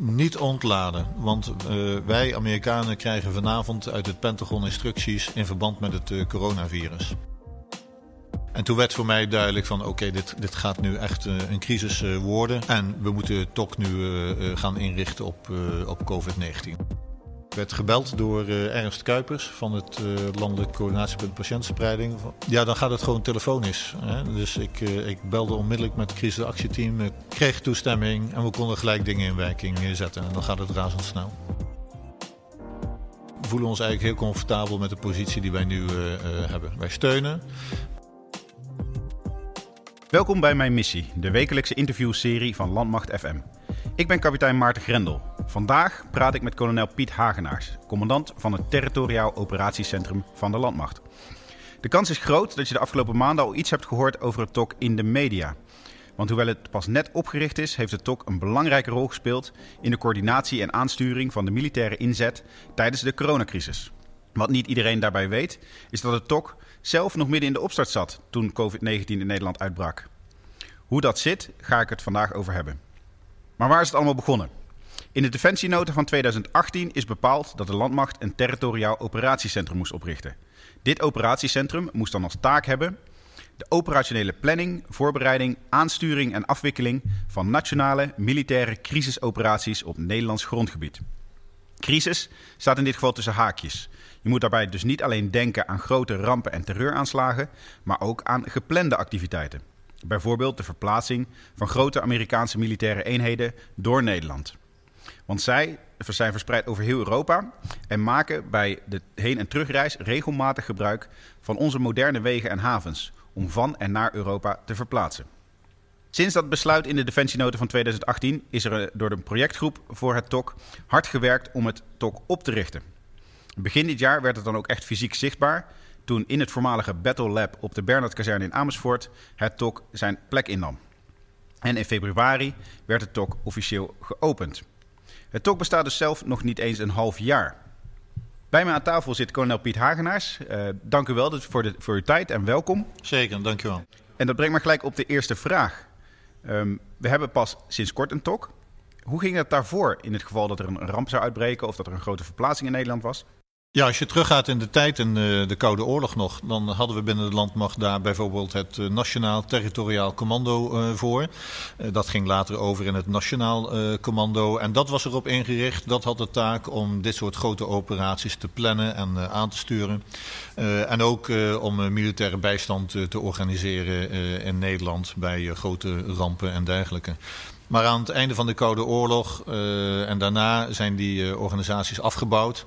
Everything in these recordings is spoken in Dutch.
niet ontladen. Want uh, wij Amerikanen krijgen vanavond uit het Pentagon instructies in verband met het uh, coronavirus. En toen werd voor mij duidelijk van oké, dit, dit gaat nu echt uh, een crisis worden. En we moeten toch nu gaan inrichten op, op COVID-19. Ik werd gebeld door uh, Ernst Kuipers van het uh, Landelijk Coördinatiepunt Patiëntenspreiding. Ja, dan gaat het gewoon telefonisch. Hè? Dus ik, uh, ik belde onmiddellijk met het crisisactieteam, kreeg toestemming en we konden gelijk dingen in werking zetten. En dan gaat het razendsnel. We voelen ons eigenlijk heel comfortabel met de positie die wij nu hebben. Wij steunen. Welkom bij Mijn Missie, de wekelijkse interviewserie van Landmacht FM. Ik ben kapitein Maarten Grendel. Vandaag praat ik met kolonel Piet Hagenaars, commandant van het Territoriaal Operatiecentrum van de Landmacht. De kans is groot dat je de afgelopen maanden al iets hebt gehoord over het TOC in de media. Want hoewel het pas net opgericht is, heeft het TOC een belangrijke rol gespeeld in de coördinatie en aansturing van de militaire inzet tijdens de coronacrisis. Wat niet iedereen daarbij weet, is dat het TOC zelf nog midden in de opstart zat toen COVID-19 in Nederland uitbrak. Hoe dat zit, ga ik het vandaag over hebben. Maar waar is het allemaal begonnen? In de Defensienota van 2018 is bepaald dat de landmacht een territoriaal operatiecentrum moest oprichten. Dit operatiecentrum moest dan als taak hebben de operationele planning, voorbereiding, aansturing en afwikkeling van nationale militaire crisisoperaties op Nederlands grondgebied. Crisis staat in dit geval tussen haakjes. Je moet daarbij dus niet alleen denken aan grote rampen en terreuraanslagen, maar ook aan geplande activiteiten. Bijvoorbeeld de verplaatsing van grote Amerikaanse militaire eenheden door Nederland. Want zij zijn verspreid over heel Europa en maken bij de heen- en terugreis regelmatig gebruik van onze moderne wegen en havens om van en naar Europa te verplaatsen. Sinds dat besluit in de Defensienota van 2018 is er door de projectgroep voor het TOC hard gewerkt om het TOC op te richten. Begin dit jaar werd het dan ook echt fysiek zichtbaar toen in het voormalige Battle Lab op de Bernhard-kazerne in Amersfoort het TOC zijn plek innam. En in februari werd het TOC officieel geopend. Het TOC bestaat dus zelf nog niet eens een half jaar. Bij mij aan tafel zit kolonel Piet Hagenaars. Uh, dank u wel voor, de, voor uw tijd en welkom. Zeker, dank u wel. En dat brengt me gelijk op de eerste vraag. Um, we hebben pas sinds kort een TOC. Hoe ging het daarvoor in het geval dat er een ramp zou uitbreken of dat er een grote verplaatsing in Nederland was? Ja, als je teruggaat in de tijd, in de, de Koude Oorlog nog, dan hadden we binnen de landmacht daar bijvoorbeeld het eh, Nationaal Territoriaal Commando uh, voor. Dat ging later over in het Nationaal Commando. En dat was erop ingericht, dat had de taak om dit soort grote operaties te plannen en aan te sturen. en ook om militaire bijstand te organiseren in Nederland bij grote rampen en dergelijke. Maar aan het einde van de Koude Oorlog en daarna zijn die organisaties afgebouwd.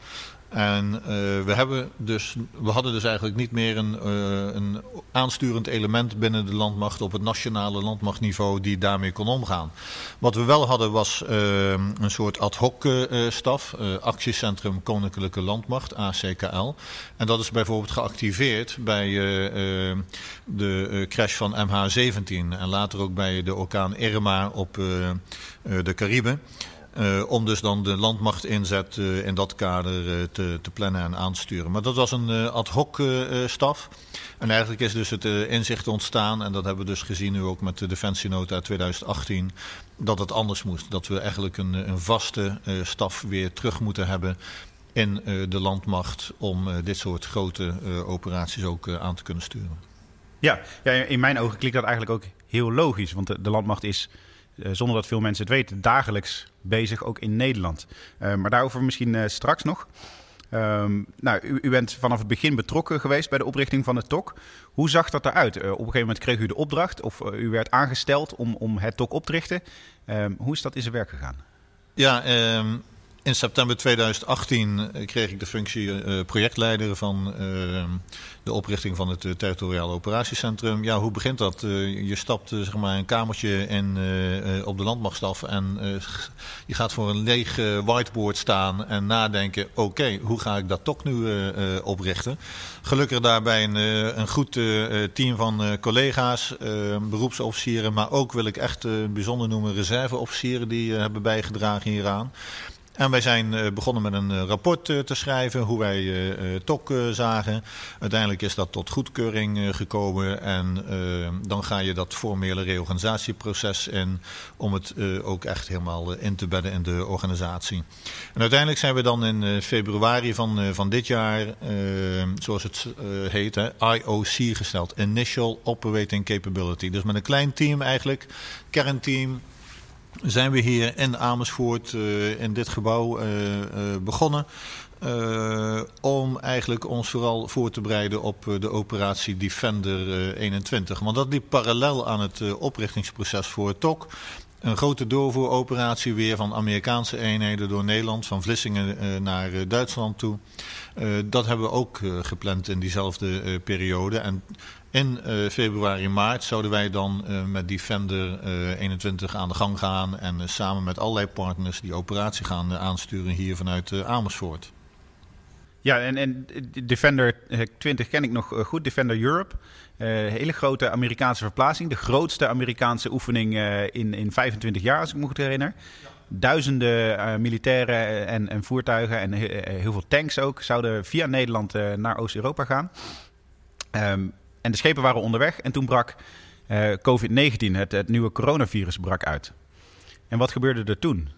En uh, we, hebben dus, we hadden dus eigenlijk niet meer een, uh, een aansturend element binnen de landmacht op het nationale landmachtniveau die daarmee kon omgaan. Wat we wel hadden was uh, een soort ad hoc staf, Actiecentrum Koninklijke Landmacht, ACKL. En dat is bijvoorbeeld geactiveerd bij de crash van MH17 en later ook bij de orkaan Irma op de Cariben. Uh, om dus dan de landmacht inzet uh, in dat kader uh, te, te, plannen en aansturen. Maar dat was een ad hoc staf. En eigenlijk is dus het inzicht ontstaan, en dat hebben we dus gezien nu ook met de Defensienota 2018, dat het anders moest. Dat we eigenlijk een, een vaste staf weer terug moeten hebben in de landmacht om dit soort grote operaties ook aan te kunnen sturen. Ja, ja, in mijn ogen klinkt dat eigenlijk ook heel logisch, want de, landmacht is eh, zonder dat veel mensen het weten, dagelijks bezig, ook in Nederland. Uh, maar daarover misschien uh, straks nog. Um, nou, u, u, bent vanaf het begin betrokken geweest bij de oprichting van het TOC. Hoe zag dat eruit? op een gegeven moment kreeg u de opdracht of u werd aangesteld om, om het TOC op te richten. Um, hoe is dat in zijn werk gegaan? Ja, um, in september 2018 eh, kreeg ik de functie uh, projectleider van uh, de oprichting van het territoriaal operatiecentrum. Ja, hoe begint dat? je stapt zeg maar een kamertje in, op de landmachtstaf en je gaat voor een leeg whiteboard staan en nadenken: oké, hoe ga ik dat toch nu oprichten? Gelukkig daarbij een, een goed team van collega's, beroepsofficieren, maar ook wil ik echt bijzonder noemen reserveofficieren die hebben bijgedragen hieraan. En wij zijn begonnen met een rapport te schrijven, hoe wij TOC zagen. Uiteindelijk is dat tot goedkeuring gekomen en dan ga je dat formele reorganisatieproces in om het ook echt helemaal in te bedden in de organisatie. En uiteindelijk zijn we dan in februari van, van dit jaar, zoals het heet, IOC gesteld, Initial Operating Capability. Dus met een klein team eigenlijk, kernteam, zijn we hier in Amersfoort uh, in dit gebouw uh, uh, begonnen. om eigenlijk ons vooral voor te bereiden op de operatie Defender 21. Want dat liep parallel aan het oprichtingsproces voor TOC. Een grote doorvoeroperatie weer van Amerikaanse eenheden door Nederland, van Vlissingen naar Duitsland toe. dat hebben we ook gepland in diezelfde periode. En in februari, maart zouden wij dan met Defender uh, 21 aan de gang gaan en samen met allerlei partners die operatie gaan aansturen hier vanuit Amersfoort. Ja, en, en Defender 20 ken ik nog goed, Defender Europe. Hele grote Amerikaanse verplaatsing, de grootste Amerikaanse oefening in, in 25 jaar, als ik me goed herinner. Duizenden militairen en, en, voertuigen en heel veel tanks ook zouden via Nederland naar Oost-Europa gaan. Um, en de schepen waren onderweg en toen brak uh, COVID-19, het, het nieuwe coronavirus, brak uit. En wat gebeurde er toen?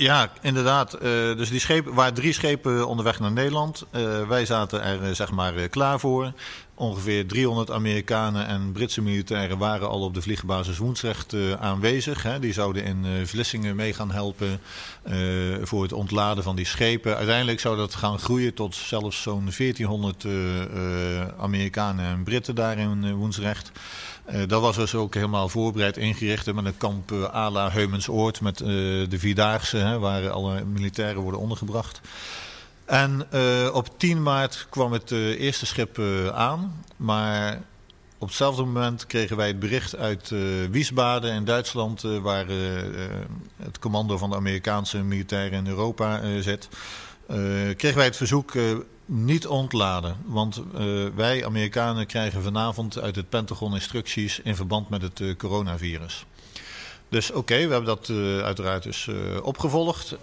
Ja, inderdaad. Uh, dus die schepen, waren drie schepen onderweg naar Nederland. Uh, wij zaten er zeg maar klaar voor. Ongeveer 300 Amerikanen en Britse militairen waren al op de vliegbasis Woensrecht uh, aanwezig. Hè. Die zouden in Vlissingen mee gaan helpen voor het ontladen van die schepen. Uiteindelijk zou dat gaan groeien tot zelfs zo'n 1400 Amerikanen en Britten daar in Woensrecht. Uh, dat was dus ook helemaal voorbereid ingericht met een kamp uh, à la Heumensoord met uh, de Vierdaagse, hè, waar alle militairen worden ondergebracht. En op 10 maart kwam het eerste schip aan, maar op hetzelfde moment kregen wij het bericht uit Wiesbaden in Duitsland, waar het commando van de Amerikaanse militairen in Europa zit. Kregen wij het verzoek niet ontladen. Want uh, wij, Amerikanen, krijgen vanavond uit het Pentagon instructies in verband met het uh, coronavirus. Dus oké, we hebben dat uh, uiteraard dus opgevolgd.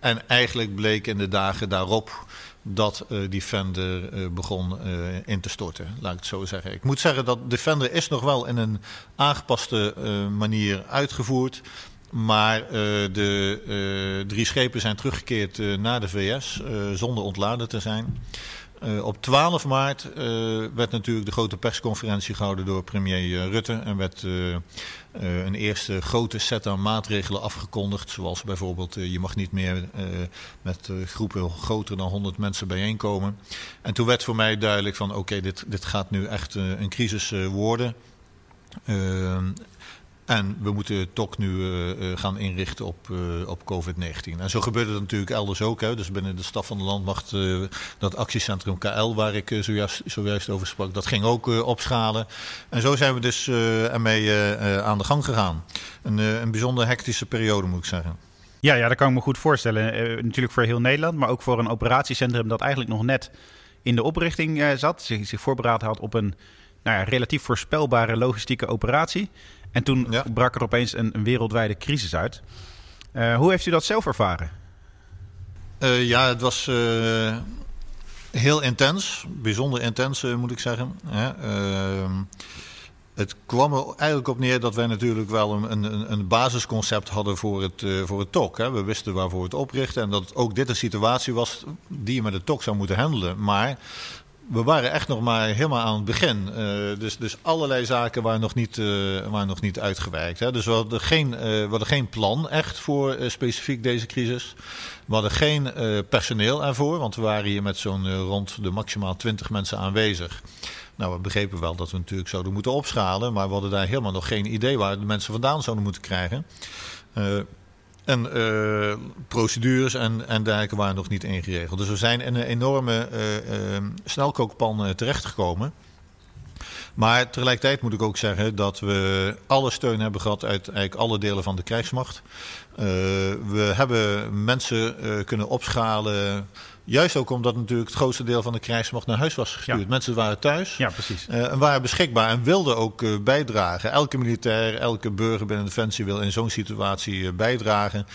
en eigenlijk bleek in de dagen daarop dat Defender begon in te storten, laat ik het zo zeggen. Ik moet zeggen dat Defender is nog wel in een aangepaste manier uitgevoerd maar uh, de uh, drie schepen zijn teruggekeerd uh, naar de VS zonder ontladen te zijn. op 12 maart werd natuurlijk de grote persconferentie gehouden door premier Rutte. En werd een eerste grote set aan maatregelen afgekondigd. Zoals bijvoorbeeld je mag niet meer met groepen groter dan 100 mensen bijeenkomen. En toen werd voor mij duidelijk van oké, dit, dit gaat nu echt een crisis worden. En we moeten toch nu uh, gaan inrichten op, uh, op COVID-19. En zo gebeurde het natuurlijk elders ook. Hè. Dus binnen de staf van de landmacht, dat actiecentrum KL, waar ik zojuist, zojuist over sprak, dat ging ook opschalen. En zo zijn we dus ermee aan de gang gegaan. Een, een bijzonder hectische periode, moet ik zeggen. Ja, ja, dat kan ik me goed voorstellen. natuurlijk voor heel Nederland, maar ook voor een operatiecentrum dat eigenlijk nog net in de oprichting zat. Zich, zich voorbereid had op een nou ja, relatief voorspelbare logistieke operatie. En toen brak er opeens een, een wereldwijde crisis uit. Uh, hoe heeft u dat zelf ervaren? Uh, ja, het was uh, heel intens. Bijzonder intens, moet ik zeggen. Ehm, het kwam er eigenlijk op neer dat wij natuurlijk wel een, een, een basisconcept hadden voor het, voor het TOC. Hè. We wisten waarvoor het oprichten en dat ook dit een situatie was die je met het TOC zou moeten handelen. Maar we waren echt nog maar helemaal aan het begin. Uh, dus, dus allerlei zaken waren nog niet, uh, waren nog niet uitgewerkt. Hè. Dus we hadden, geen, uh, we hadden geen plan echt voor specifiek deze crisis. We hadden geen personeel ervoor, want we waren hier met zo'n rond de maximaal 20 mensen aanwezig. Nou, we begrepen wel dat we natuurlijk zouden moeten opschalen, maar we hadden daar helemaal nog geen idee waar de mensen vandaan zouden moeten krijgen. En uh, procedures en, en dergelijke waren nog niet ingeregeld. Dus we zijn in een enorme uh, snelkookpan terechtgekomen. Maar tegelijkertijd moet ik ook zeggen dat we alle steun hebben gehad uit eigenlijk alle delen van de krijgsmacht. we hebben mensen kunnen opschalen Juist ook omdat natuurlijk het grootste deel van de krijgsmacht naar huis was gestuurd. Mensen waren thuis ja, precies. en waren beschikbaar en wilden ook bijdragen. Elke militair, elke burger binnen Defensie wil in zo'n situatie bijdragen.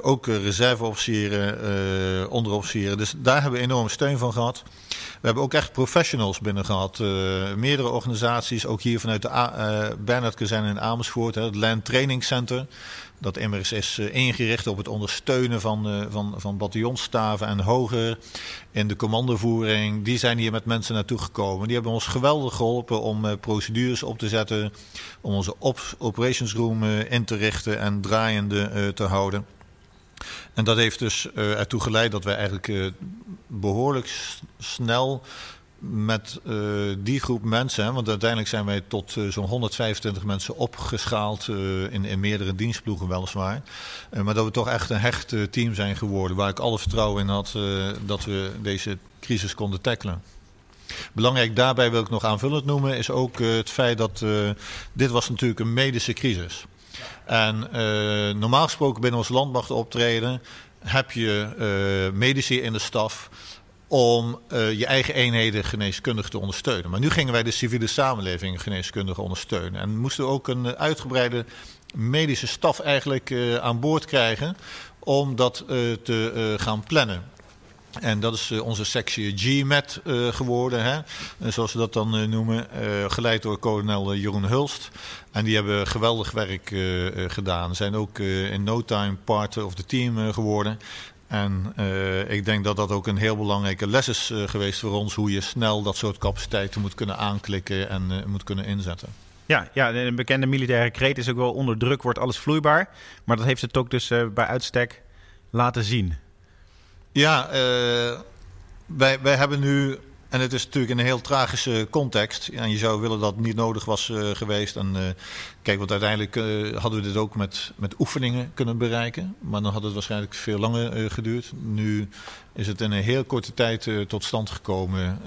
ook reserveofficieren, onderofficieren. Dus daar hebben we enorm steun van gehad. We hebben ook echt professionals binnen gehad. meerdere organisaties, ook hier vanuit de Bernhard Kazijn in Amersfoort, het Land Training Center. Dat immers is eh, ingericht op het ondersteunen van, uh, van, van en hoger in de commandovoering. Die zijn hier met mensen naartoe gekomen. Die hebben ons geweldig geholpen om uh, procedures op te zetten. Om onze op operations room in te richten en draaiende te houden. En dat heeft dus ertoe geleid dat wij eigenlijk behoorlijk snel met uh, die groep mensen, want uiteindelijk zijn wij tot uh, zo'n 125 mensen opgeschaald uh, in, in, meerdere dienstploegen weliswaar. maar dat we toch echt een hecht team zijn geworden waar ik alle vertrouwen in had dat we deze crisis konden tackelen. Belangrijk daarbij wil ik nog aanvullend noemen is ook het feit dat dit was natuurlijk een medische crisis. En normaal gesproken binnen ons landmacht optreden heb je medici in de staf om uh, je eigen eenheden geneeskundig te ondersteunen. Maar nu gingen wij de civiele samenleving geneeskundig ondersteunen. En moesten ook een uitgebreide medische staf eigenlijk uh, aan boord krijgen om dat te gaan plannen. En dat is onze sectie GMET geworden, hè? zoals we dat dan noemen. geleid door kolonel Jeroen Hulst. En die hebben geweldig werk gedaan. Zijn ook in no time part of the team geworden. En uh, ik denk dat dat ook een heel belangrijke les is uh, geweest voor ons, hoe je snel dat soort capaciteiten moet kunnen aanklikken en uh, moet kunnen inzetten. Ja, ja, een bekende militaire kreet is ook wel onder druk wordt alles vloeibaar. Maar dat heeft het ook dus bij uitstek laten zien. Ja, wij, wij hebben nu en het is natuurlijk een heel tragische context. En je zou willen dat het niet nodig was uh, geweest. En uh, kijk, want uiteindelijk uh, hadden we dit ook met, met oefeningen kunnen bereiken. Maar dan had het waarschijnlijk veel langer geduurd. Nu is het in een heel korte tijd tot stand gekomen.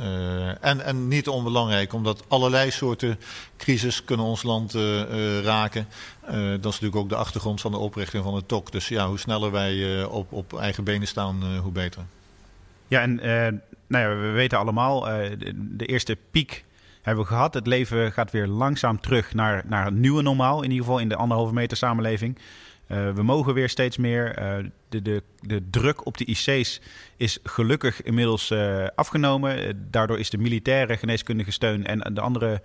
en, en niet onbelangrijk, omdat allerlei soorten crisis kunnen ons land raken. dat is natuurlijk ook de achtergrond van de oprichting van het TOC. Dus ja, hoe sneller wij op, op eigen benen staan, hoe beter. Ja, en nou ja, we weten allemaal, uh, de, de, eerste piek hebben we gehad. Het leven gaat weer langzaam terug naar, naar het nieuwe normaal. In ieder geval in de anderhalve meter samenleving. Uh, we mogen weer steeds meer. De, de, de druk op de IC's is gelukkig inmiddels afgenomen. daardoor is de militaire geneeskundige steun en de andere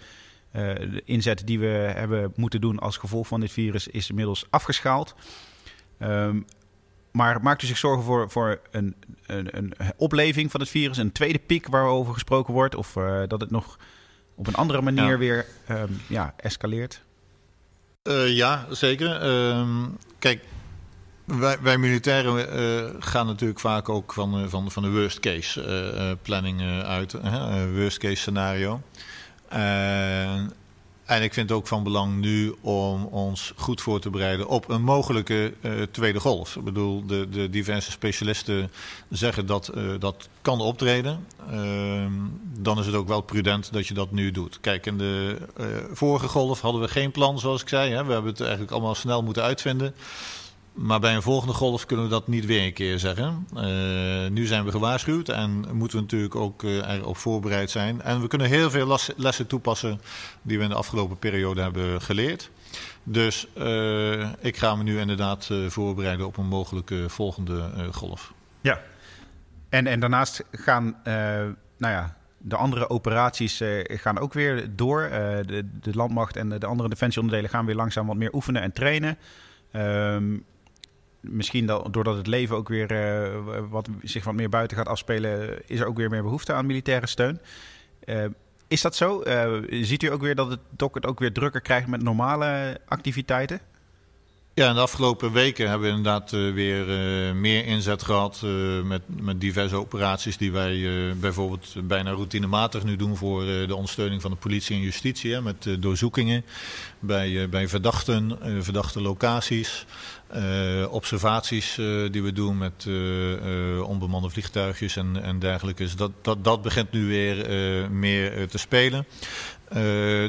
de inzet die we hebben moeten doen als gevolg van dit virus is inmiddels afgeschaald. Um, maar maakt u zich zorgen voor, voor een, een, een, opleving van het virus, een tweede piek waarover gesproken wordt, of uh, dat het nog op een andere manier ja. weer um, ja, escaleert? Uh, ja, zeker. Um, kijk, wij, wij militairen uh, gaan natuurlijk vaak ook van, van, van de worst case planning uit, worst case scenario. En ik vind het ook van belang nu om ons goed voor te bereiden op een mogelijke uh, tweede golf. Ik bedoel, de, de diverse specialisten zeggen dat uh, dat kan optreden. Uh, dan is het ook wel prudent dat je dat nu doet. Kijk, in de uh, vorige golf hadden we geen plan, zoals ik zei. Hè. We hebben het eigenlijk allemaal snel moeten uitvinden. Maar bij een volgende golf kunnen we dat niet weer een keer zeggen. Uh, nu zijn we gewaarschuwd en moeten we natuurlijk ook uh, erop voorbereid zijn. En we kunnen heel veel lessen toepassen die we in de afgelopen periode hebben geleerd. Dus uh, ik ga me nu inderdaad voorbereiden op een mogelijke volgende golf. Ja, en, en daarnaast gaan nou ja, de andere operaties gaan ook weer door. de, de landmacht en de, de andere defensieonderdelen gaan weer langzaam wat meer oefenen en trainen. Um, misschien dat, doordat het leven ook weer uh, wat, zich wat meer buiten gaat afspelen, is er ook weer meer behoefte aan militaire steun. Uh, is dat zo? Uh, ziet u ook weer dat het DOC het ook weer drukker krijgt met normale activiteiten? Ja, in de afgelopen weken hebben we inderdaad weer meer inzet gehad met, met diverse operaties die wij bijvoorbeeld bijna routinematig nu doen voor de ondersteuning van de politie en justitie. Met doorzoekingen bij, bij verdachten, verdachte locaties. Uh, observaties uh, die we doen met uh, onbemande vliegtuigjes en, en dergelijke. Dus dat, dat, dat begint nu weer meer te spelen.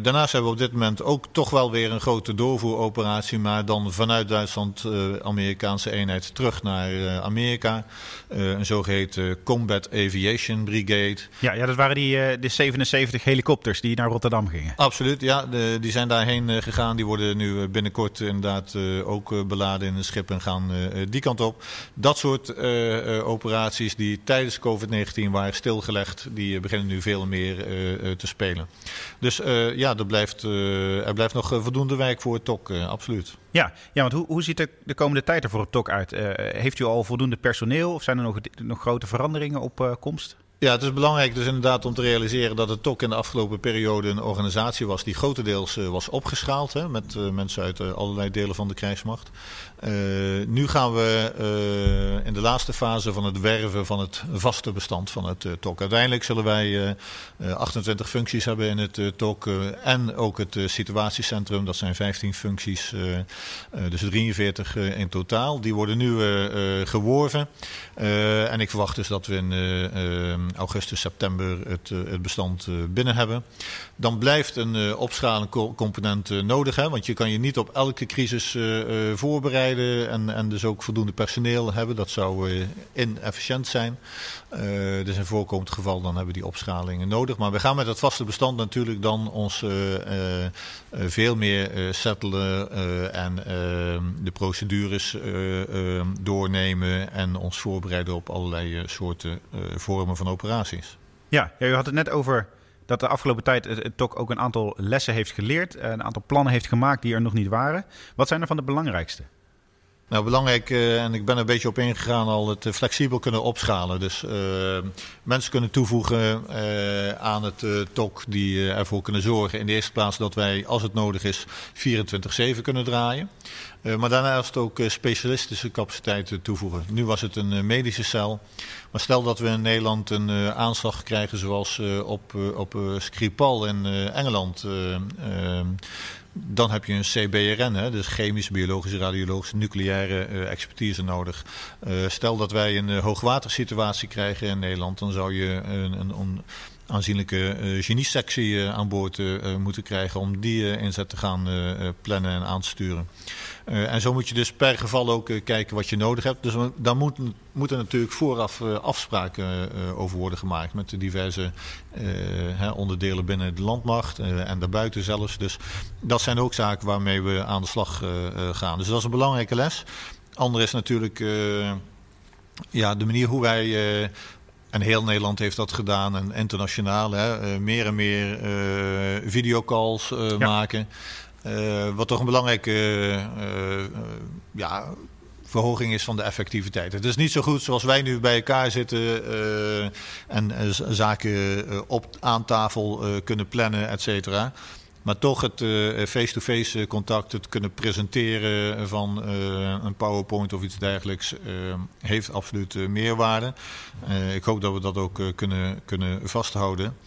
Daarnaast hebben we op dit moment ook toch wel weer een grote doorvoeroperatie, maar dan vanuit Duitsland, Amerikaanse eenheid, terug naar Amerika. een zogeheten Combat Aviation Brigade. Ja, ja dat waren die de 77 helikopters die naar Rotterdam gingen. Absoluut, ja. De, die zijn daarheen gegaan. Die worden nu binnenkort inderdaad ook beladen in een schip en gaan die kant op. Dat soort operaties die tijdens COVID-19 waren stilgelegd, die beginnen nu veel meer te spelen. Dus ja, er blijft, er blijft nog voldoende werk voor het TOC, absoluut. Ja, ja want hoe, hoe ziet de, de komende tijd er voor het TOC uit? heeft u al voldoende personeel of zijn er nog, nog grote veranderingen op komst? Ja, het is belangrijk dus inderdaad om te realiseren dat het TOC in de afgelopen periode een organisatie was die grotendeels was opgeschaald hè, met mensen uit allerlei delen van de krijgsmacht. Nu gaan we in de laatste fase van het werven van het vaste bestand van het TOC. Uiteindelijk zullen wij 28 functies hebben in het TOC en ook het situatiecentrum. Dat zijn 15 functies, dus 43 in totaal. Die worden nu geworven. en ik verwacht dus dat we in augustus, september het, het bestand binnen hebben. Dan blijft een opschalende component nodig, hè, want je kan je niet op elke crisis voorbereiden en, en dus ook voldoende personeel hebben. Dat zou inefficiënt zijn. Dus in voorkomend geval dan hebben we die opschalingen nodig. Maar we gaan met het vaste bestand natuurlijk dan ons veel meer settelen en de procedures doornemen en ons voorbereiden op allerlei soorten vormen van operaties. Ja, ja, u had het net over dat de afgelopen tijd het TOC ook een aantal lessen heeft geleerd, een aantal plannen heeft gemaakt die er nog niet waren. Wat zijn er van de belangrijkste? Nou, belangrijk, uh, en ik ben er een beetje op ingegaan, al het uh, flexibel kunnen opschalen. Dus uh, mensen kunnen toevoegen aan het TOC die ervoor kunnen zorgen. In de eerste plaats dat wij, als het nodig is, 24-7 kunnen draaien. maar daarnaast ook specialistische capaciteiten toevoegen. Nu was het een medische cel. Maar stel dat we in Nederland een aanslag krijgen zoals op, op Skripal in Engeland dan heb je een CBRN, hè, dus chemische, biologische, radiologische, nucleaire uh, expertise nodig. Uh, stel dat wij een uh, hoogwatersituatie krijgen in Nederland, dan zou je een, een, een aanzienlijke uh, geniesectie aan boord moeten krijgen om die inzet te gaan plannen en aansturen. En zo moet je dus per geval ook kijken wat je nodig hebt. Dus daar moet, moeten natuurlijk vooraf afspraken over worden gemaakt met de diverse hè, onderdelen binnen de landmacht en daarbuiten zelfs. Dus dat zijn ook zaken waarmee we aan de slag gaan. Dus dat is een belangrijke les. Ander is natuurlijk ja, de manier hoe wij en heel Nederland heeft dat gedaan en internationaal. Hè, meer en meer videocalls ja. maken. Wat toch een belangrijke ja, verhoging is van de effectiviteit. Het is niet zo goed zoals wij nu bij elkaar zitten en zaken op aan tafel kunnen plannen, et cetera. Maar toch het face-to-face -face contact, het kunnen presenteren van een PowerPoint of iets dergelijks, heeft absoluut meerwaarde. ik hoop dat we dat ook kunnen, kunnen vasthouden.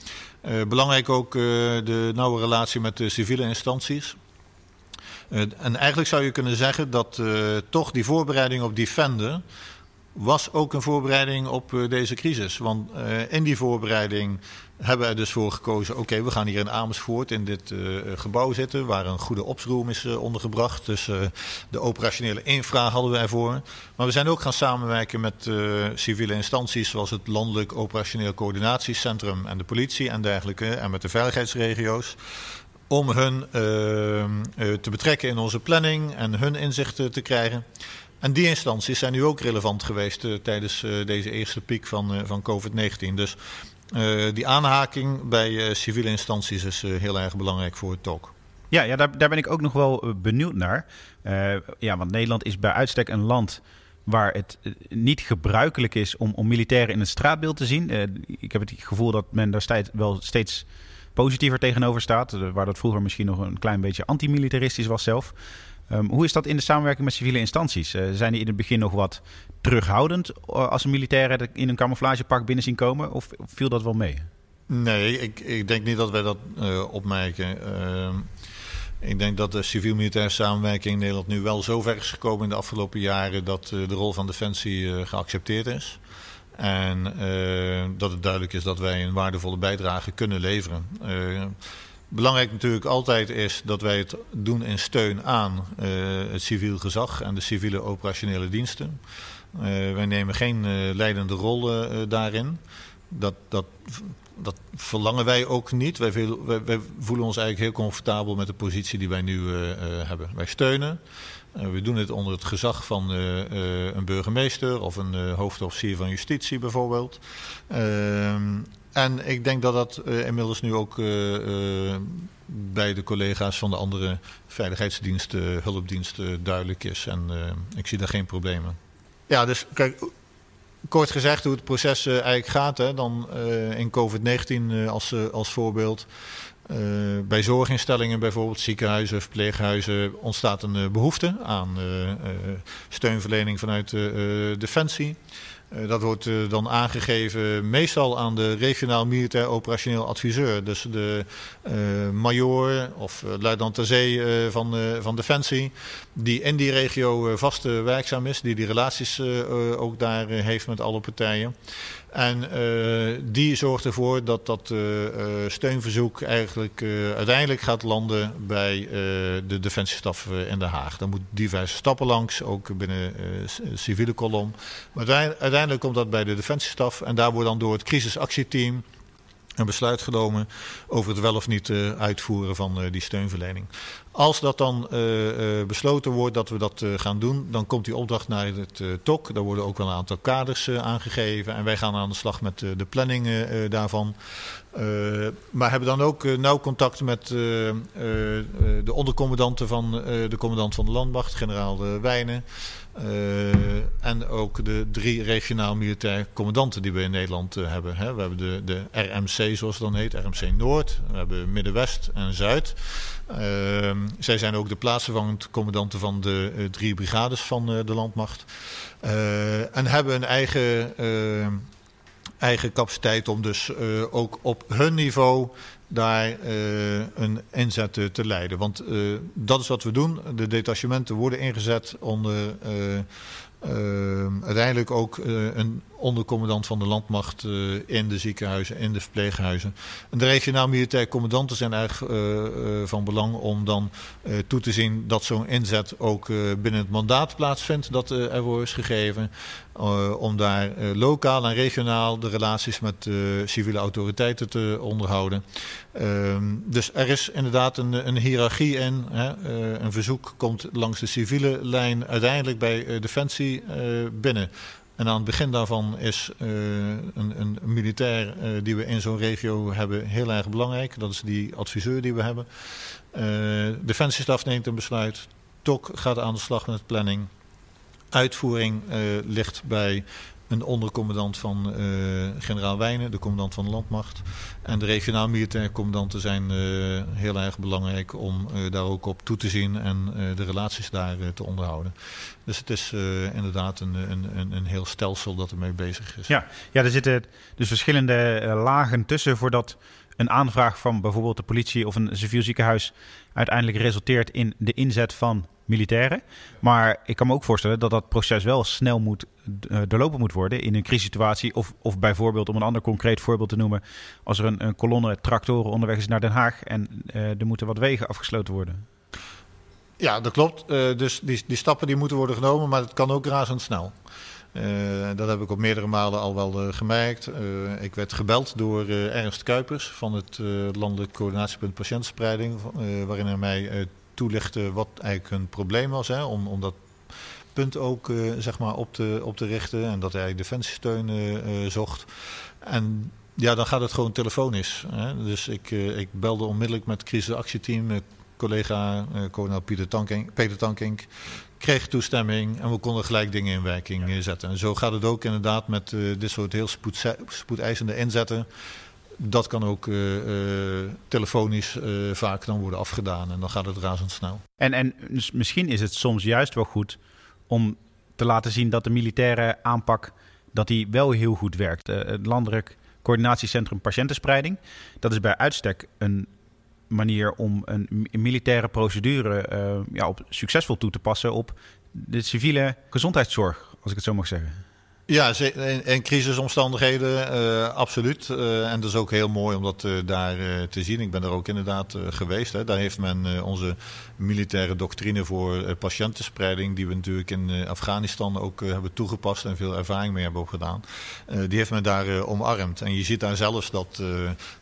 belangrijk ook de nauwe relatie met de civiele instanties. En eigenlijk zou je kunnen zeggen dat toch die voorbereiding op Defender was ook een voorbereiding op deze crisis. Want in die voorbereiding hebben er dus voor gekozen... oké, we gaan hier in Amersfoort in dit gebouw zitten... waar een goede opsroom is ondergebracht. Dus de operationele infra hadden we ervoor. Maar we zijn ook gaan samenwerken met civiele instanties... zoals het Landelijk Operationeel Coördinatiecentrum en de politie en dergelijke... en met de veiligheidsregio's om hun te betrekken in onze planning en hun inzichten te krijgen. En die instanties zijn nu ook relevant geweest tijdens deze eerste piek van, van COVID-19. Dus die aanhaking bij civiele instanties is heel erg belangrijk voor het TOC. Ja, ja daar, ben ik ook nog wel benieuwd naar. ja, want Nederland is bij uitstek een land waar het niet gebruikelijk is om, om militairen in het straatbeeld te zien. ik heb het gevoel dat men daar steeds, wel steeds positiever tegenover staat. Eh, waar dat vroeger misschien nog een klein beetje antimilitaristisch was zelf. Um, hoe is dat in de samenwerking met civiele instanties? Uh, zijn die in het begin nog wat terughoudend uh, als een militairen in een camouflagepak binnen zien komen? Of viel dat wel mee? Nee, ik, ik denk niet dat wij dat uh, opmerken. Ehm, ik denk dat de civiel-militaire samenwerking in Nederland nu wel zo ver is gekomen in de afgelopen jaren dat de rol van Defensie geaccepteerd is. En dat het duidelijk is dat wij een waardevolle bijdrage kunnen leveren. Belangrijk natuurlijk altijd is dat wij het doen in steun aan uh, het civiel gezag en de civiele operationele diensten. Uh, wij nemen geen uh, leidende rol daarin. Dat, dat, dat verlangen wij ook niet. Wij, voelen ons eigenlijk heel comfortabel met de positie die wij nu hebben. Wij steunen. we doen het onder het gezag van een burgemeester of een hoofdofficier van justitie bijvoorbeeld. En ik denk dat dat uh, inmiddels nu ook uh, uh, bij de collega's van de andere veiligheidsdiensten, hulpdiensten duidelijk is. En ik zie daar geen problemen. Ja, dus kijk, kort gezegd hoe het proces eigenlijk gaat. Hè, dan in COVID-19 als, als voorbeeld. bij zorginstellingen, bijvoorbeeld ziekenhuizen, verpleeghuizen, ontstaat een behoefte aan steunverlening vanuit Defensie. Uh, dat wordt uh, dan aangegeven meestal aan de regionaal militair operationeel adviseur. Dus de uh, major of luitenant ter zee van, van Defensie. Die in die regio vast werkzaam is. Die die relaties ook daar heeft met alle partijen. En uh, die zorgt ervoor dat dat uh, steunverzoek eigenlijk uiteindelijk gaat landen bij de defensiestaf in Den Haag. Daar moet diverse stappen langs, ook binnen civiele kolom. Maar uiteindelijk komt dat bij de defensiestaf en daar wordt dan door het crisisactieteam een besluit genomen over het wel of niet uh, uitvoeren van uh, die steunverlening. Als dat dan uh, besloten wordt dat we dat gaan doen, dan komt die opdracht naar het TOC. Daar worden ook wel een aantal kaders aangegeven en wij gaan aan de slag met de planning daarvan. maar hebben dan ook nauw contact met de ondercommandanten van de commandant van de landmacht, generaal Wijnen. Uh, en ook de drie regionaal militair commandanten die we in Nederland uh, hebben. Hè. We hebben de, de RMC, zoals het dan heet, RMC Noord. We hebben Middenwest en Zuid. Uh, zij zijn ook de plaatsvervangend commandanten van de uh, drie brigades van de landmacht. en hebben een eigen, eigen capaciteit om dus ook op hun niveau daar uh, een inzet te leiden. Want uh, dat is wat we doen. De detachementen worden ingezet uh, uiteindelijk ook een ondercommandant van de landmacht in de ziekenhuizen, in de verpleeghuizen. En de regionaal militair commandanten zijn eigenlijk van belang om dan toe te zien dat zo'n inzet ook binnen het mandaat plaatsvindt dat er wordt is gegeven. Om daar lokaal en regionaal de relaties met civiele autoriteiten te onderhouden. Ehm, dus er is inderdaad een, een hiërarchie in. Hè. een verzoek komt langs de civiele lijn uiteindelijk bij Defensie binnen. En aan het begin daarvan is een, een, militair die we in zo'n regio hebben heel erg belangrijk. Dat is die adviseur die we hebben. Defensiestaf neemt een besluit. TOC gaat aan de slag met planning uitvoering uh, ligt bij een ondercommandant van uh, generaal Wijnen, de commandant van de landmacht. En de regionaal militaire commandanten zijn uh, heel erg belangrijk om daar ook op toe te zien en de relaties daar te onderhouden. Dus het is inderdaad een, een, een heel stelsel dat ermee bezig is. Ja, ja er zitten dus verschillende lagen tussen voordat een aanvraag van bijvoorbeeld de politie of een civiel ziekenhuis uiteindelijk resulteert in de inzet van militairen. Maar ik kan me ook voorstellen dat dat proces wel snel moet uh, doorlopen moet worden in een crisissituatie. Of, of bijvoorbeeld, om een ander concreet voorbeeld te noemen, als er een, een kolonne tractoren onderweg is naar Den Haag en uh, er moeten wat wegen afgesloten worden. Ja, dat klopt. Uh, dus die, die stappen die moeten worden genomen, maar het kan ook razendsnel. Uh, dat heb ik op meerdere malen al wel gemerkt. Ik werd gebeld door Ernst Kuipers van het Landelijk Coördinatiepunt Patiëntenspreiding, waarin hij mij toelichten wat eigenlijk hun probleem was. Hè, om, om dat punt ook uh, zeg maar op, te, op te richten. En dat hij defensiesteun uh, zocht. En ja, dan gaat het gewoon telefonisch. Hè. Dus ik, ik belde onmiddellijk met het crisisactieteam. collega kolonel Pieter Tankink, Peter Tankink kreeg toestemming en we konden gelijk dingen in werking ja. zetten. En zo gaat het ook inderdaad met dit soort heel spoed, spoedeisende inzetten dat kan ook uh, uh, telefonisch uh, vaak dan worden afgedaan en dan gaat het razendsnel. En, en dus misschien is het soms juist wel goed om te laten zien dat de militaire aanpak dat die wel heel goed werkt. het Landelijk Coördinatiecentrum Patiëntenspreiding, dat is bij uitstek een manier om een militaire procedure ja, op, succesvol toe te passen op de civiele gezondheidszorg, als ik het zo mag zeggen. Ja, in, crisisomstandigheden uh, absoluut. Uh, en dat is ook heel mooi om dat uh, daar te zien. Ik ben er ook inderdaad geweest. Hè. Daar heeft men onze militaire doctrine voor patiëntenspreiding, die we natuurlijk in Afghanistan ook hebben toegepast en veel ervaring mee hebben opgedaan. die heeft men daar omarmd. En je ziet daar zelfs dat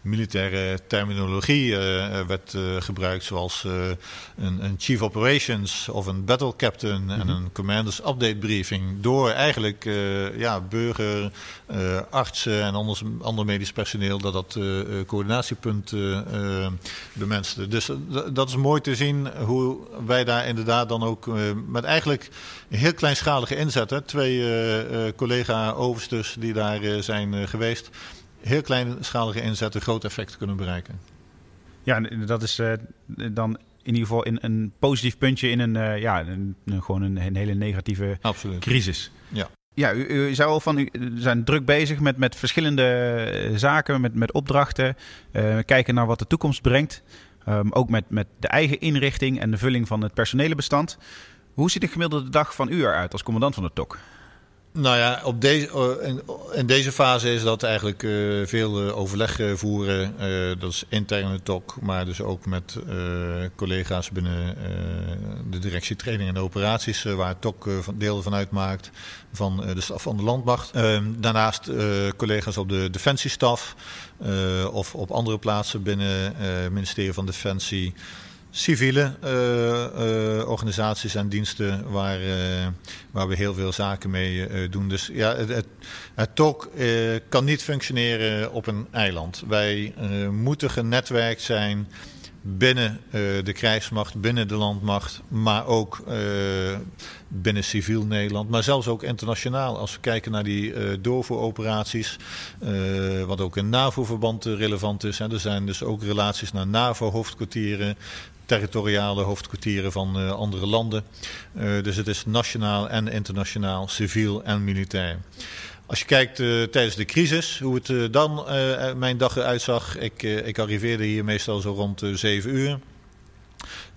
militaire terminologie werd gebruikt, zoals een, een, chief operations of een battle captain mm -hmm. en een commanders update briefing. Door eigenlijk ja, burger, uh, artsen en anders, ander medisch personeel dat dat uh, coördinatiepunt uh, bemenste. Dus dat is mooi te zien hoe wij daar inderdaad dan ook met eigenlijk een heel kleinschalige inzet, hè, twee collega-oversters die daar zijn geweest, heel kleinschalige inzet een groot effect kunnen bereiken. Ja, dat is dan in ieder geval in een positief puntje in een, ja, een, gewoon een, een, hele negatieve Absoluut. crisis. Ja. Ja, u, u zei al van, u zijn druk bezig met, met verschillende eh, zaken, met, met opdrachten. Uh, kijken naar wat de toekomst brengt. Um, ook met, met de eigen inrichting en de vulling van het personelenbestand. Hoe ziet de gemiddelde dag van u eruit als commandant van de TOK? Nou ja, op deze, eh, in, deze fase is dat eigenlijk uh, veel uh, overleg voeren. Dat is interne TOK, maar dus ook met collega's binnen de directie training en operaties, waar TOK deel van uitmaakt, van de staf van de landmacht. Ehm, daarnaast collega's op de defensiestaf of op andere plaatsen binnen het ministerie van Defensie civiele uh, uh, organisaties en diensten waar, uh, waar we heel veel zaken mee doen. Dus ja, het, het, het TOC kan niet functioneren op een eiland. Wij moeten genetwerkt zijn binnen de krijgsmacht, binnen de landmacht, maar ook binnen civiel Nederland, maar zelfs ook internationaal. Als we kijken naar die doorvoeroperaties, wat ook in NAVO-verband relevant is. Er zijn dus ook relaties naar NAVO-hoofdkwartieren, territoriale hoofdkwartieren van uh, andere landen. Uh, dus het is nationaal en internationaal, civiel en militair. Als je kijkt uh, tijdens de crisis, hoe het dan mijn dag eruit zag. Ik, ik arriveerde hier meestal zo rond 7 uur.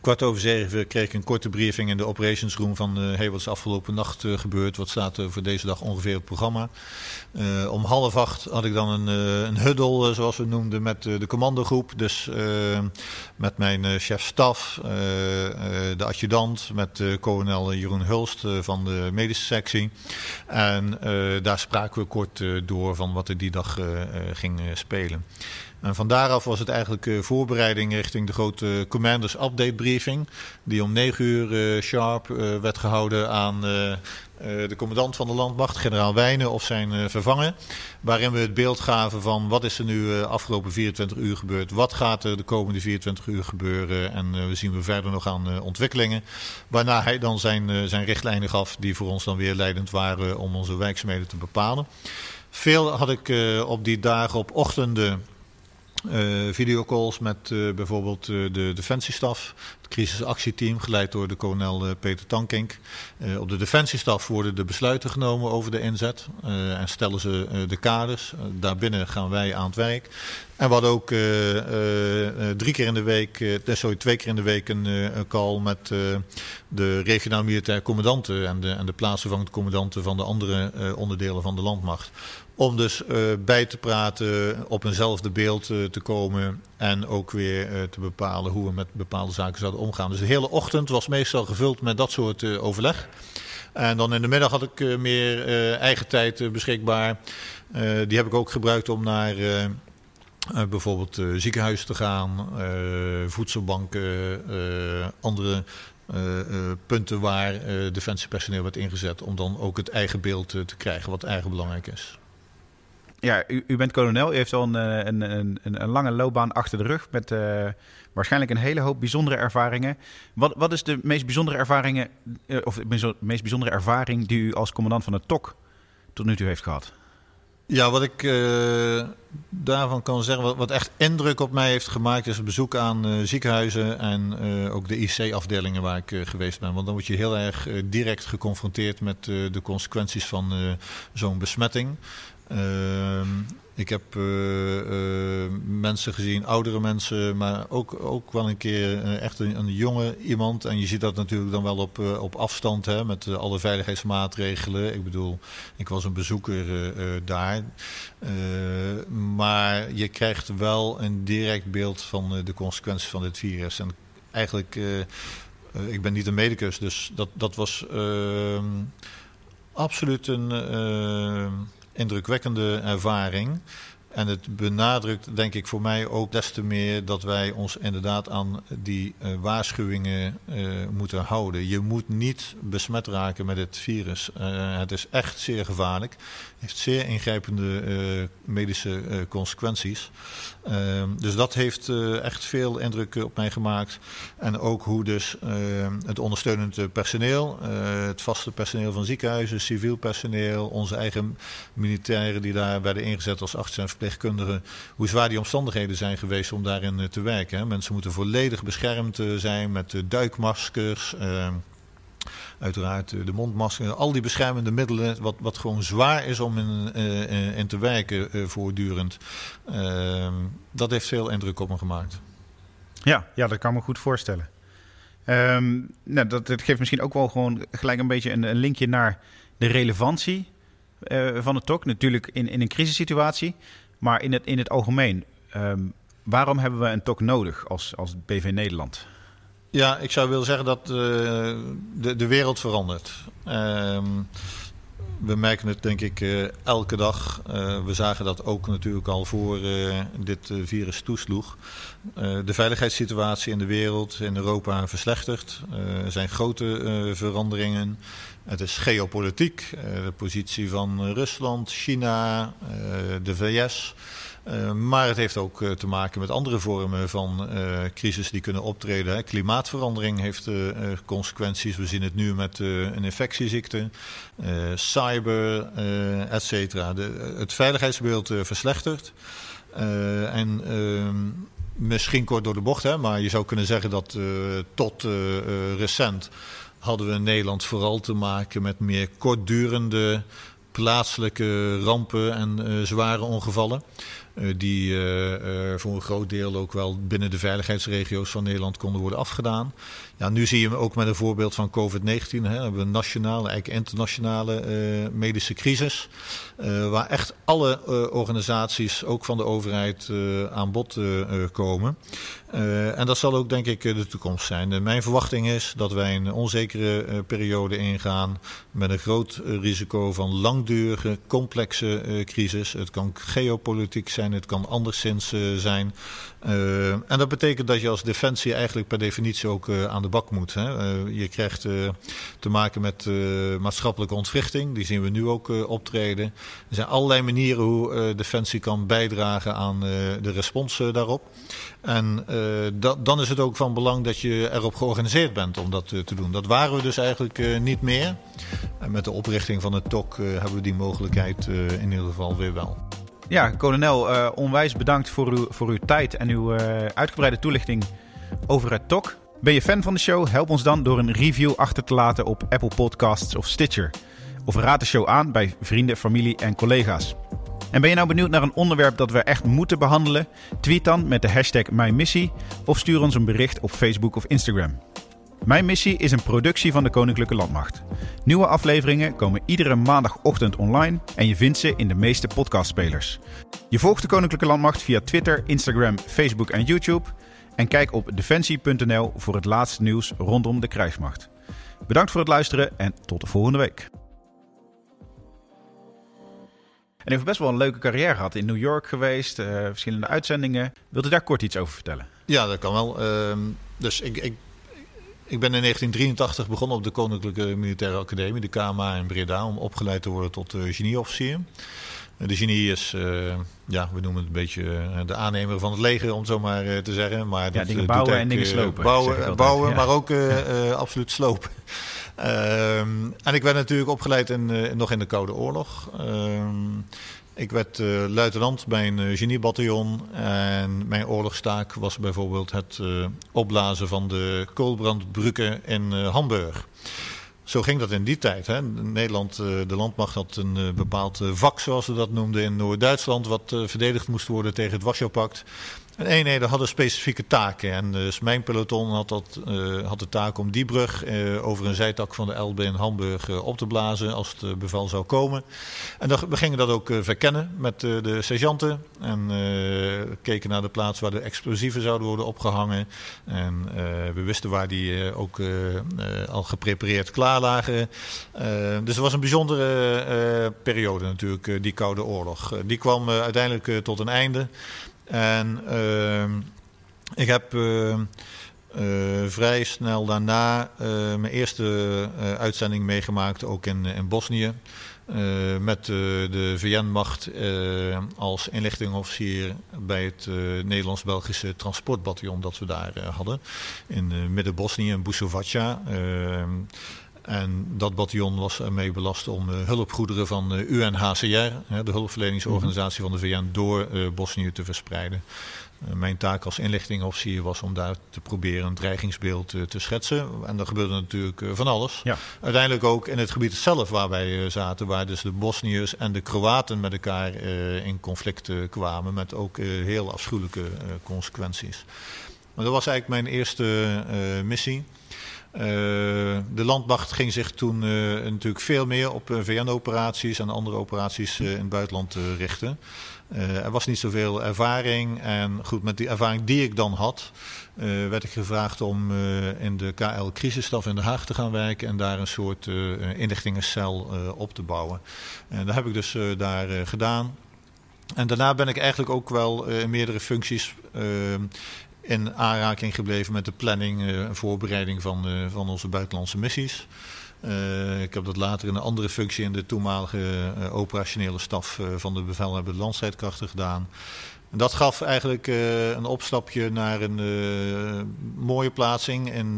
Kwart over zeven kreeg ik een korte briefing in de operations room van uh, hey, wat is afgelopen nacht uh, gebeurd, wat staat er voor deze dag ongeveer op het programma. Uh, om half acht had ik dan een, een huddle, zoals we noemden, met de commandogroep. Dus met mijn chef staf, de adjudant, met kolonel Jeroen Hulst van de medische sectie. En daar spraken we kort door van wat er die dag ging spelen. En van daaraf was het eigenlijk uh, voorbereiding richting de grote Commanders Update briefing. Die om 9 uur uh, sharp uh, werd gehouden aan de commandant van de landmacht, generaal Wijnen of zijn vervanger. Waarin we het beeld gaven van wat is er nu afgelopen 24 uur gebeurd. Wat gaat er de komende 24 uur gebeuren. En we zien we verder nog aan ontwikkelingen. Waarna hij dan zijn, zijn richtlijnen gaf die voor ons dan weer leidend waren om onze werkzaamheden te bepalen. Veel had ik op die dagen op ochtenden videocalls met uh, bijvoorbeeld uh, de defensiestaf, het crisisactieteam, geleid door de kolonel Peter Tankink. op de defensiestaf worden de besluiten genomen over de inzet en stellen ze de kaders. daarbinnen gaan wij aan het werk. En we hadden ook drie keer in de week, sorry, twee keer in de week een, call met de regionaal militair commandanten en de, en de plaatsvervangend commandanten van de andere onderdelen van de landmacht. Om dus uh, bij te praten, op eenzelfde beeld uh, te komen en ook weer uh, te bepalen hoe we met bepaalde zaken zouden omgaan. Dus de hele ochtend was meestal gevuld met dat soort overleg. En dan in de middag had ik meer eigen tijd beschikbaar. die heb ik ook gebruikt om naar bijvoorbeeld ziekenhuizen te gaan, voedselbanken, andere punten waar defensiepersoneel werd ingezet om dan ook het eigen beeld te krijgen, wat eigen belangrijk is. Ja, u, u, bent kolonel. U heeft al een, eh, een, een, een, lange loopbaan achter de rug met uh, waarschijnlijk een hele hoop bijzondere ervaringen. Wat, wat is de meest bijzondere ervaringen, uh, of de meest bijzondere ervaring die u als commandant van het TOK tot nu toe heeft gehad? Ja, wat ik daarvan kan zeggen, wat, wat, echt indruk op mij heeft gemaakt, is het bezoek aan ziekenhuizen en ook de IC-afdelingen waar ik geweest ben. Want dan word je heel erg direct geconfronteerd met de consequenties van zo'n besmetting. Ehm, ik heb uh, mensen gezien, oudere mensen, maar ook, ook wel een keer uh, echt een, een, jonge iemand. En je ziet dat natuurlijk dan wel op, op afstand hè, met alle veiligheidsmaatregelen. Ik bedoel, ik was een bezoeker daar. maar je krijgt wel een direct beeld van de consequenties van dit virus. En eigenlijk, ik ben niet een medicus, dus dat, dat was ehm, absoluut een indrukwekkende ervaring. En het benadrukt, denk ik, voor mij ook des te meer dat wij ons inderdaad aan die uh, waarschuwingen uh, moeten houden. Je moet niet besmet raken met het virus. Uh, het is echt zeer gevaarlijk. Heeft zeer ingrijpende medische consequenties. Ehm, dus dat heeft echt veel indruk op mij gemaakt. En ook hoe dus het ondersteunend personeel, het vaste personeel van ziekenhuizen, civiel personeel, onze eigen militairen die daar werden ingezet als artsen en verpleegkundigen, hoe zwaar die omstandigheden zijn geweest om daarin eh, te werken. Mensen moeten volledig beschermd eh, zijn met duikmaskers. Ehm, uiteraard de mondmasker, al die beschermende middelen, wat, wat gewoon zwaar is om in, uh, in te werken voortdurend. Uh, dat heeft veel indruk op me gemaakt. Ja, ja dat kan me goed voorstellen. Um, nou, dat, geeft misschien ook wel gewoon gelijk een beetje een, linkje naar de relevantie van het TOC. Natuurlijk in, in een crisissituatie. Maar in het, in het algemeen, um, waarom hebben we een TOC nodig als, als BV Nederland? Ja, ik zou willen zeggen dat uh, de, de wereld verandert. Um, we merken het denk ik uh, elke dag. Uh, we zagen dat ook natuurlijk al voor dit virus toesloeg. de veiligheidssituatie in de wereld, in Europa, verslechtert. er zijn grote veranderingen. Het is geopolitiek, de positie van Rusland, China, de VS. Uh, maar het heeft ook uh, te maken met andere vormen van uh, crisis die kunnen optreden. Hè. Klimaatverandering heeft consequenties. We zien het nu met een infectieziekte, cyber, et cetera. Het veiligheidsbeeld verslechtert. en ehm, misschien kort door de bocht, hè, maar je zou kunnen zeggen dat tot recent hadden we in Nederland vooral te maken met meer kortdurende plaatselijke rampen en zware ongevallen. Uh, die uh, uh, voor een groot deel ook wel binnen de veiligheidsregio's van Nederland konden worden afgedaan. Ja, nu zie je ook met een voorbeeld van COVID-19. We hebben een nationale, eigenlijk internationale medische crisis. waar echt alle organisaties, ook van de overheid, aan bod komen. en dat zal ook denk ik de toekomst zijn. mijn verwachting is dat wij een onzekere periode ingaan met een groot risico van langdurige, complexe crisis. Het kan geopolitiek zijn het kan anderszins zijn. Uh, en dat betekent dat je als defensie eigenlijk per definitie ook uh, aan de bak moet. Hè. je krijgt te maken met maatschappelijke ontwrichting. Die zien we nu ook optreden. Er zijn allerlei manieren hoe defensie kan bijdragen aan de respons daarop. En dat, dan is het ook van belang dat je erop georganiseerd bent om dat te doen. Dat waren we dus eigenlijk niet meer. En met de oprichting van het TOC hebben we die mogelijkheid in ieder geval weer wel. Ja, kolonel, uh, onwijs bedankt voor uw, voor uw tijd en uw uh, uitgebreide toelichting over het TOC. Ben je fan van de show? Help ons dan door een review achter te laten op Apple Podcasts of Stitcher. Of raad de show aan bij vrienden, familie en collega's. En ben je nou benieuwd naar een onderwerp dat we echt moeten behandelen? Tweet dan met de hashtag MijnMissie of stuur ons een bericht op Facebook of Instagram. Mijn missie is een productie van de Koninklijke Landmacht. Nieuwe afleveringen komen iedere maandagochtend online en je vindt ze in de meeste podcastspelers. Je volgt de Koninklijke Landmacht via Twitter, Instagram, Facebook en YouTube. En kijk op defensie.nl voor het laatste nieuws rondom de krijgsmacht. Bedankt voor het luisteren en tot de volgende week. En heeft best wel een leuke carrière gehad. In New York geweest, uh, verschillende uitzendingen. Wilt u daar kort iets over vertellen? Ja, dat kan wel. Uh, dus ik, ik ik ben in 1983 begonnen op de Koninklijke Militaire Academie, de KMA in Breda, om opgeleid te worden tot uh, genieofficier. Uh, de genie is, uh, ja, we noemen het een beetje de aannemer van het leger, om het zo maar te zeggen. Maar ja, dingen bouwen en dingen slopen. Bouwen, bouwen ja. maar ook absoluut slopen. Ehm, en ik werd natuurlijk opgeleid in, nog in de Koude Oorlog. Ehm, ik werd uh, luitenant bij een uh, geniebataljon. En mijn oorlogstaak was bijvoorbeeld het opblazen van de koolbrandbruggen in Hamburg. zo ging dat in die tijd. Hè. Nederland, de landmacht had een bepaald vak, zoals we dat noemden, in Noord-Duitsland, wat verdedigd moest worden tegen het Warschau-pact. En eenheden hadden specifieke taken. En dus mijn peloton had, dat, uh, had de taak om die brug uh, over een zijtak van de Elbe in Hamburg uh, op te blazen als het bevel zou komen. En dan, we gingen dat ook verkennen met de sergeanten. En keken naar de plaats waar de explosieven zouden worden opgehangen. En we wisten waar die ook al geprepareerd klaar lagen. dus het was een bijzondere periode natuurlijk, die Koude Oorlog. die kwam uiteindelijk tot een einde. En uh, ik heb uh, uh, vrij snel daarna uh, mijn eerste uitzending meegemaakt, ook in, Bosnië. met de VN-macht als inlichtingofficier bij het Nederlands-Belgische transportbataljon dat we daar hadden. In midden-Bosnië, in Busovaca. En dat bataljon was ermee belast om uh, hulpgoederen van uh, UNHCR, hè, de hulpverleningsorganisatie van de VN, door uh, Bosnië te verspreiden. mijn taak als inlichtingofficier was om daar te proberen een dreigingsbeeld te schetsen. En er gebeurde natuurlijk van alles. Ja. Uiteindelijk ook in het gebied zelf waar wij zaten, waar dus de Bosniërs en de Kroaten met elkaar in conflict kwamen, met ook heel afschuwelijke consequenties. Maar dat was eigenlijk mijn eerste missie. Uh, de landmacht ging zich toen uh, natuurlijk veel meer op uh, VN-operaties en andere operaties in het buitenland richten. er was niet zoveel ervaring. En goed, met die ervaring die ik dan had, werd ik gevraagd om in de KL-crisisstaf in Den Haag te gaan werken en daar een soort inlichtingencel op te bouwen. En dat heb ik dus daar gedaan. En daarna ben ik eigenlijk ook wel in meerdere functies in aanraking gebleven met de planning eh, en voorbereiding van, uh, van onze buitenlandse missies. Uh, ik heb dat later in een andere functie in de toenmalige uh, operationele staf uh, van de bevelhebber landstrijdkrachten gedaan. En dat gaf eigenlijk een opstapje naar een mooie plaatsing in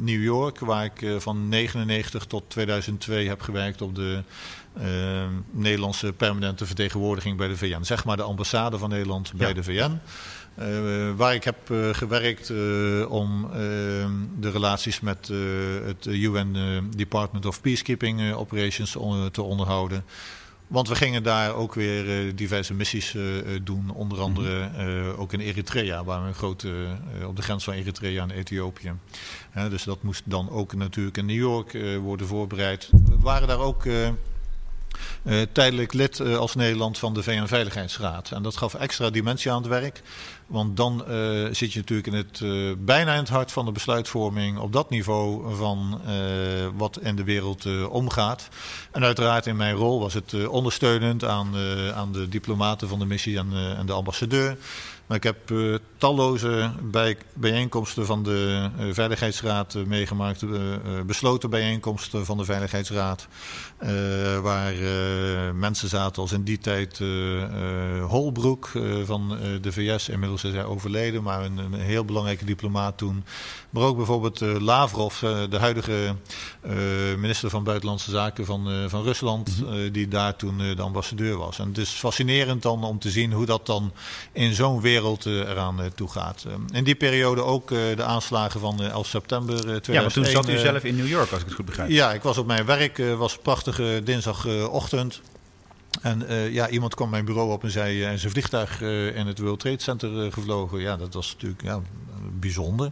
New York, waar ik van 1999 tot 2002 heb gewerkt op de Nederlandse permanente vertegenwoordiging bij de VN. Zeg maar de ambassade van Nederland bij de VN. Uh, waar ik heb uh, gewerkt uh, om de relaties met het UN Department of Peacekeeping Operations on, te onderhouden. Want we gingen daar ook weer diverse missies doen. Onder andere ook in Eritrea, waar we een grote, op de grens van Eritrea en Ethiopië. dus dat moest dan ook natuurlijk in New York worden voorbereid. We waren daar ook uh, tijdelijk lid uh, als Nederland van de VN-veiligheidsraad. En dat gaf extra dimensie aan het werk. Want dan uh, zit je natuurlijk in het, bijna in het hart van de besluitvorming op dat niveau van wat in de wereld omgaat. En uiteraard in mijn rol was het ondersteunend aan, aan de diplomaten van de missie en, en de ambassadeur. Maar ik heb uh, talloze bij, bijeenkomsten van de uh, Veiligheidsraad uh, meegemaakt. besloten bijeenkomsten van de Veiligheidsraad. waar mensen zaten als in die tijd Holbroek van de VS. Inmiddels is hij overleden, maar een, een, heel belangrijke diplomaat toen. Maar ook bijvoorbeeld Lavrov, de huidige minister van Buitenlandse Zaken van, van Rusland. Mhm. die daar toen de ambassadeur was. En het is fascinerend dan om te zien hoe dat dan in zo'n wereld wereld eh, eraan eh, toe gaat. Eh, in die periode ook de aanslagen van 11 september 2001. Ja, maar toen zat u zelf in New York, als ik het goed begrijp. Ja, ik was op mijn werk. was prachtige dinsdagochtend. En uh, ja, iemand kwam mijn bureau op en zei: uh, zijn vliegtuig uh, in het World Trade Center gevlogen. Ja, dat was natuurlijk ja, bijzonder.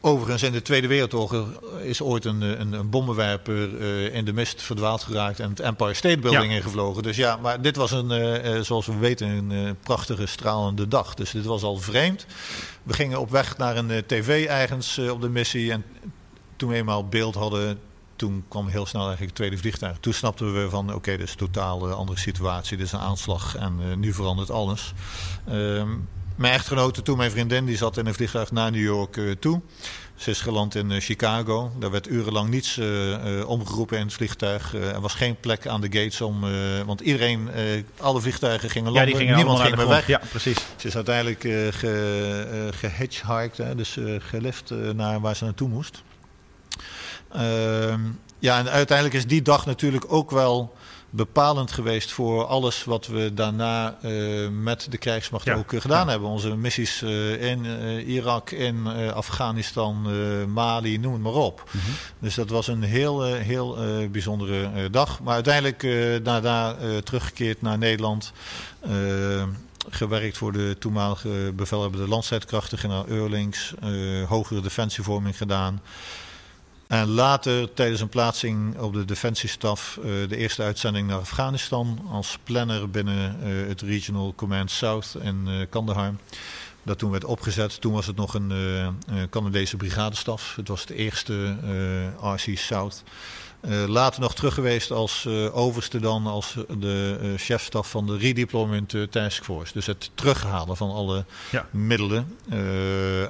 Overigens, in de Tweede Wereldoorlog is ooit een, een, een bommenwerper uh, in de mist verdwaald geraakt en het Empire State Building ja. ingevlogen. Dus ja, maar dit was een, uh, zoals we weten, een uh, prachtige stralende dag. Dus dit was al vreemd. We gingen op weg naar een tv ergens op de missie en toen we eenmaal beeld hadden, toen kwam heel snel eigenlijk het tweede vliegtuig. Toen snapten we van, oké, okay, dit is een totaal andere situatie, dit is een aanslag en nu verandert alles. Um, mijn echtgenote toen, mijn vriendin, die zat in een vliegtuig naar New York uh, toe. Ze is geland in uh, Chicago. Daar werd urenlang niets uh, omgeroepen in het vliegtuig. er was geen plek aan de gates om. want iedereen, alle vliegtuigen gingen landen. Ja, gingen Niemand ging meer weg. Ja, precies. Ze is uiteindelijk ge, gehitchhiked, dus gelift naar waar ze naartoe moest. Ehm, ja, en uiteindelijk is die dag natuurlijk ook wel bepalend geweest voor alles wat we daarna met de krijgsmacht ook gedaan hebben. Onze missies in Irak, in Afghanistan, Mali, noem het maar op. Mhm. Dus dat was een heel, heel bijzondere dag. Maar uiteindelijk daarna teruggekeerd naar Nederland gewerkt voor de toenmalige bevelhebber de landstrijdkrachten, generaal Eurlings, uh, hogere defensievorming gedaan. En later, tijdens een plaatsing op de defensiestaf, uh, de eerste uitzending naar Afghanistan als planner binnen uh, het Regional Command South in Kandahar. Dat toen werd opgezet. Toen was het nog een Canadese brigadestaf. Het was de eerste RC South. Uh, later nog terug geweest als uh, overste dan als de uh, chefstaf van de Redeployment Task Force. Dus het terughalen van alle ja. middelen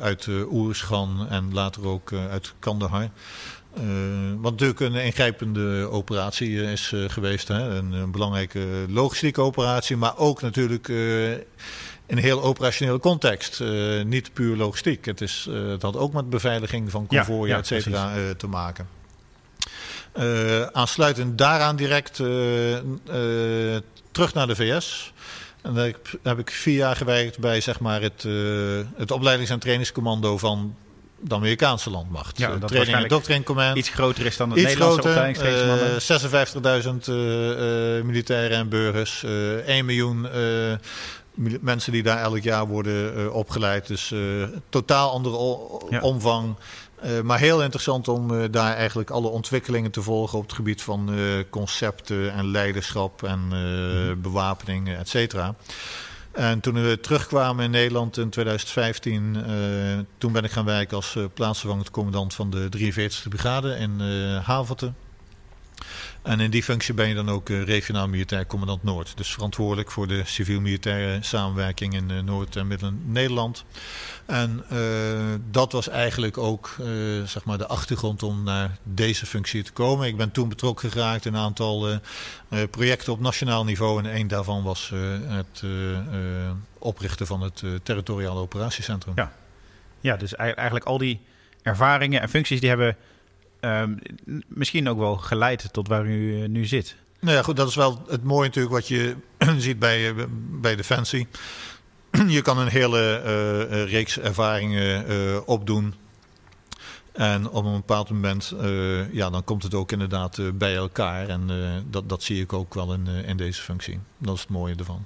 uit Oersgan en later ook uit Kandahar. wat natuurlijk een ingrijpende operatie is geweest. Hè? Een, een, belangrijke logistieke operatie, maar ook natuurlijk in een heel operationele context. niet puur logistiek. Het, is, het had ook met beveiliging van konvooien, ja, ja, et cetera, te maken. Uh, aansluitend daaraan direct uh, uh, terug naar de VS. En daar heb, ik vier jaar gewerkt bij zeg maar, het, het opleidings- en trainingscommando van de Amerikaanse landmacht. Ja, dat Training en Doctrine Command. Iets groter is dan het Iets Nederlandse opleidingstrainingscommando. 56.000 militairen en burgers. 1 miljoen mensen die daar elk jaar worden opgeleid. Dus totaal andere omvang. Uh, maar heel interessant om uh, daar eigenlijk alle ontwikkelingen te volgen op het gebied van uh, concepten en leiderschap en mm. bewapening, et cetera. En toen we terugkwamen in Nederland in 2015, toen ben ik gaan werken als plaatsvervangend commandant van de 43e brigade in Havelte. En in die functie ben je dan ook uh, regionaal militair commandant Noord. Dus verantwoordelijk voor de civiel-militaire samenwerking in uh, Noord- en Midden-Nederland. En uh, dat was eigenlijk ook zeg maar de achtergrond om naar deze functie te komen. Ik ben toen betrokken geraakt in een aantal projecten op nationaal niveau. En een daarvan was het oprichten van het territoriale operatiecentrum. Ja. ja, dus eigenlijk al die ervaringen en functies die hebben Ehm, misschien ook wel geleid tot waar u eh, nu zit. Nou ja, goed, dat is wel het mooie natuurlijk wat je ziet bij, uh, bij Defensie. je kan een hele uh, reeks ervaringen opdoen. En op een bepaald moment, ja, dan komt het ook inderdaad bij elkaar. En dat, dat zie ik ook wel in, in deze functie. Dat is het mooie ervan.